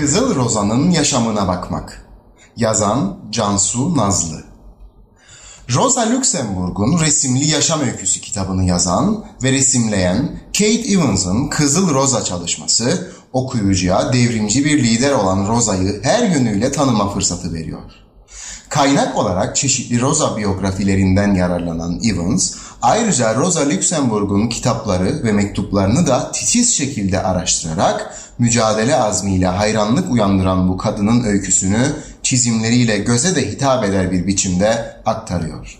Kızıl Roza'nın yaşamına bakmak. Yazan Cansu Nazlı. Rosa Luxemburg'un resimli yaşam öyküsü kitabını yazan ve resimleyen Kate Evans'ın Kızıl Rosa çalışması okuyucuya devrimci bir lider olan Rosa'yı her yönüyle tanıma fırsatı veriyor. Kaynak olarak çeşitli Rosa biyografilerinden yararlanan Evans, ayrıca Rosa Luxemburg'un kitapları ve mektuplarını da titiz şekilde araştırarak mücadele azmiyle hayranlık uyandıran bu kadının öyküsünü çizimleriyle göze de hitap eder bir biçimde aktarıyor.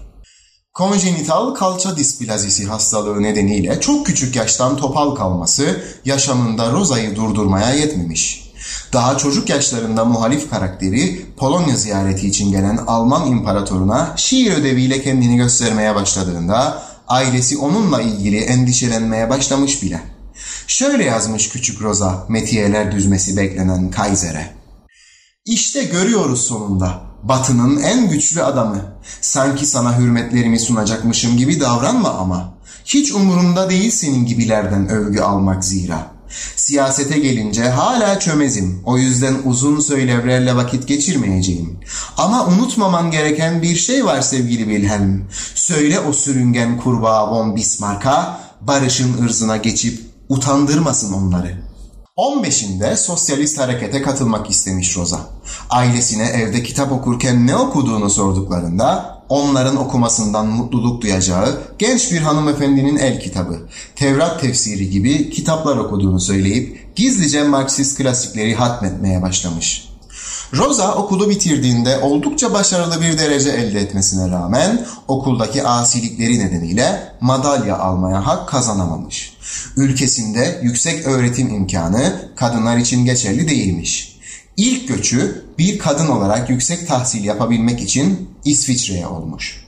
Konjenital kalça displazisi hastalığı nedeniyle çok küçük yaştan topal kalması yaşamında Rosa'yı durdurmaya yetmemiş. Daha çocuk yaşlarında muhalif karakteri Polonya ziyareti için gelen Alman imparatoruna şiir ödeviyle kendini göstermeye başladığında ailesi onunla ilgili endişelenmeye başlamış bile. Şöyle yazmış küçük Rosa metiyeler düzmesi beklenen Kaiser'e. İşte görüyoruz sonunda batının en güçlü adamı. Sanki sana hürmetlerimi sunacakmışım gibi davranma ama. Hiç umurumda değil senin gibilerden övgü almak zira. Siyasete gelince hala çömezim. O yüzden uzun söylevlerle vakit geçirmeyeceğim. Ama unutmaman gereken bir şey var sevgili Wilhelm. Söyle o sürüngen kurbağa von Bismarck'a barışın ırzına geçip utandırmasın onları.'' 15'inde sosyalist harekete katılmak istemiş Rosa. Ailesine evde kitap okurken ne okuduğunu sorduklarında onların okumasından mutluluk duyacağı genç bir hanımefendinin el kitabı, Tevrat tefsiri gibi kitaplar okuduğunu söyleyip gizlice Marksist klasikleri hatmetmeye başlamış. Rosa okulu bitirdiğinde oldukça başarılı bir derece elde etmesine rağmen okuldaki asilikleri nedeniyle madalya almaya hak kazanamamış. Ülkesinde yüksek öğretim imkanı kadınlar için geçerli değilmiş. İlk göçü bir kadın olarak yüksek tahsil yapabilmek için İsviçre'ye olmuş.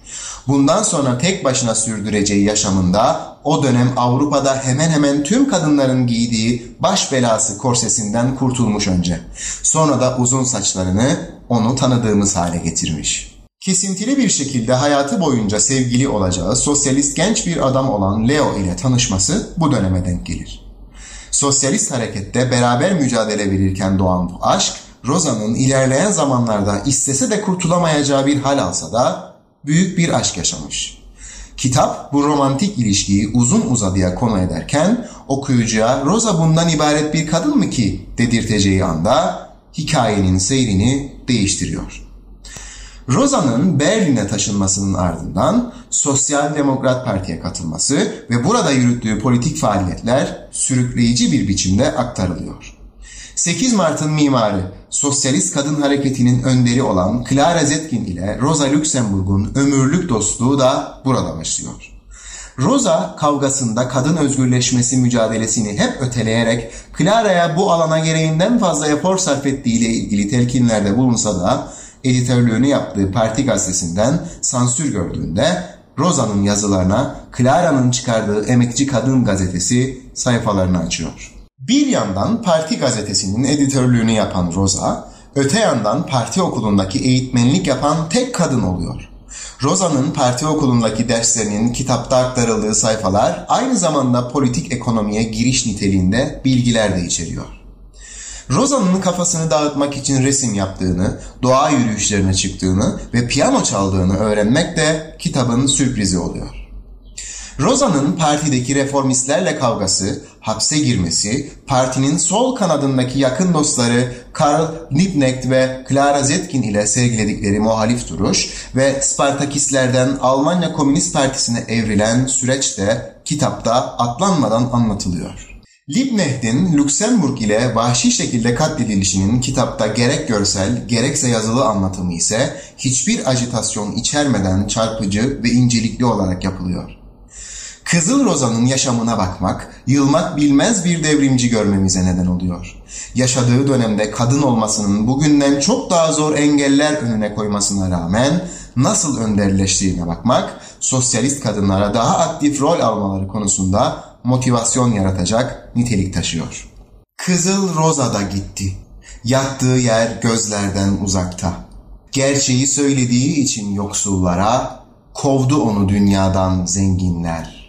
Bundan sonra tek başına sürdüreceği yaşamında o dönem Avrupa'da hemen hemen tüm kadınların giydiği baş belası korsesinden kurtulmuş önce. Sonra da uzun saçlarını onu tanıdığımız hale getirmiş. Kesintili bir şekilde hayatı boyunca sevgili olacağı sosyalist genç bir adam olan Leo ile tanışması bu döneme denk gelir. Sosyalist harekette beraber mücadele verirken doğan bu aşk, Rosa'nın ilerleyen zamanlarda istese de kurtulamayacağı bir hal alsa da büyük bir aşk yaşamış. Kitap bu romantik ilişkiyi uzun uzadıya konu ederken okuyucuya Rosa bundan ibaret bir kadın mı ki dedirteceği anda hikayenin seyrini değiştiriyor. Rosa'nın Berlin'e taşınmasının ardından Sosyal Demokrat Parti'ye katılması ve burada yürüttüğü politik faaliyetler sürükleyici bir biçimde aktarılıyor. 8 Mart'ın mimarı, sosyalist kadın hareketinin önderi olan Clara Zetkin ile Rosa Luxemburg'un ömürlük dostluğu da burada başlıyor. Rosa kavgasında kadın özgürleşmesi mücadelesini hep öteleyerek Clara'ya bu alana gereğinden fazla efor sarf ettiğiyle ilgili telkinlerde bulunsa da editörlüğünü yaptığı parti gazetesinden sansür gördüğünde Rosa'nın yazılarına Clara'nın çıkardığı Emekçi Kadın gazetesi sayfalarını açıyor. Bir yandan parti gazetesinin editörlüğünü yapan Rosa, öte yandan parti okulundaki eğitmenlik yapan tek kadın oluyor. Rosa'nın parti okulundaki derslerinin kitapta aktarıldığı sayfalar aynı zamanda politik ekonomiye giriş niteliğinde bilgiler de içeriyor. Rosa'nın kafasını dağıtmak için resim yaptığını, doğa yürüyüşlerine çıktığını ve piyano çaldığını öğrenmek de kitabın sürprizi oluyor. Rosa'nın partideki reformistlerle kavgası, hapse girmesi, partinin sol kanadındaki yakın dostları Karl Liebknecht ve Clara Zetkin ile sergiledikleri muhalif duruş ve Spartakistlerden Almanya Komünist Partisi'ne evrilen süreç de kitapta atlanmadan anlatılıyor. Liebknecht'in Lüksemburg ile vahşi şekilde katledilişinin kitapta gerek görsel gerekse yazılı anlatımı ise hiçbir ajitasyon içermeden çarpıcı ve incelikli olarak yapılıyor. Kızıl Roza'nın yaşamına bakmak, yılmak bilmez bir devrimci görmemize neden oluyor. Yaşadığı dönemde kadın olmasının bugünden çok daha zor engeller önüne koymasına rağmen nasıl önderleştiğine bakmak, sosyalist kadınlara daha aktif rol almaları konusunda motivasyon yaratacak nitelik taşıyor. Kızıl Roza da gitti. Yattığı yer gözlerden uzakta. Gerçeği söylediği için yoksullara kovdu onu dünyadan zenginler.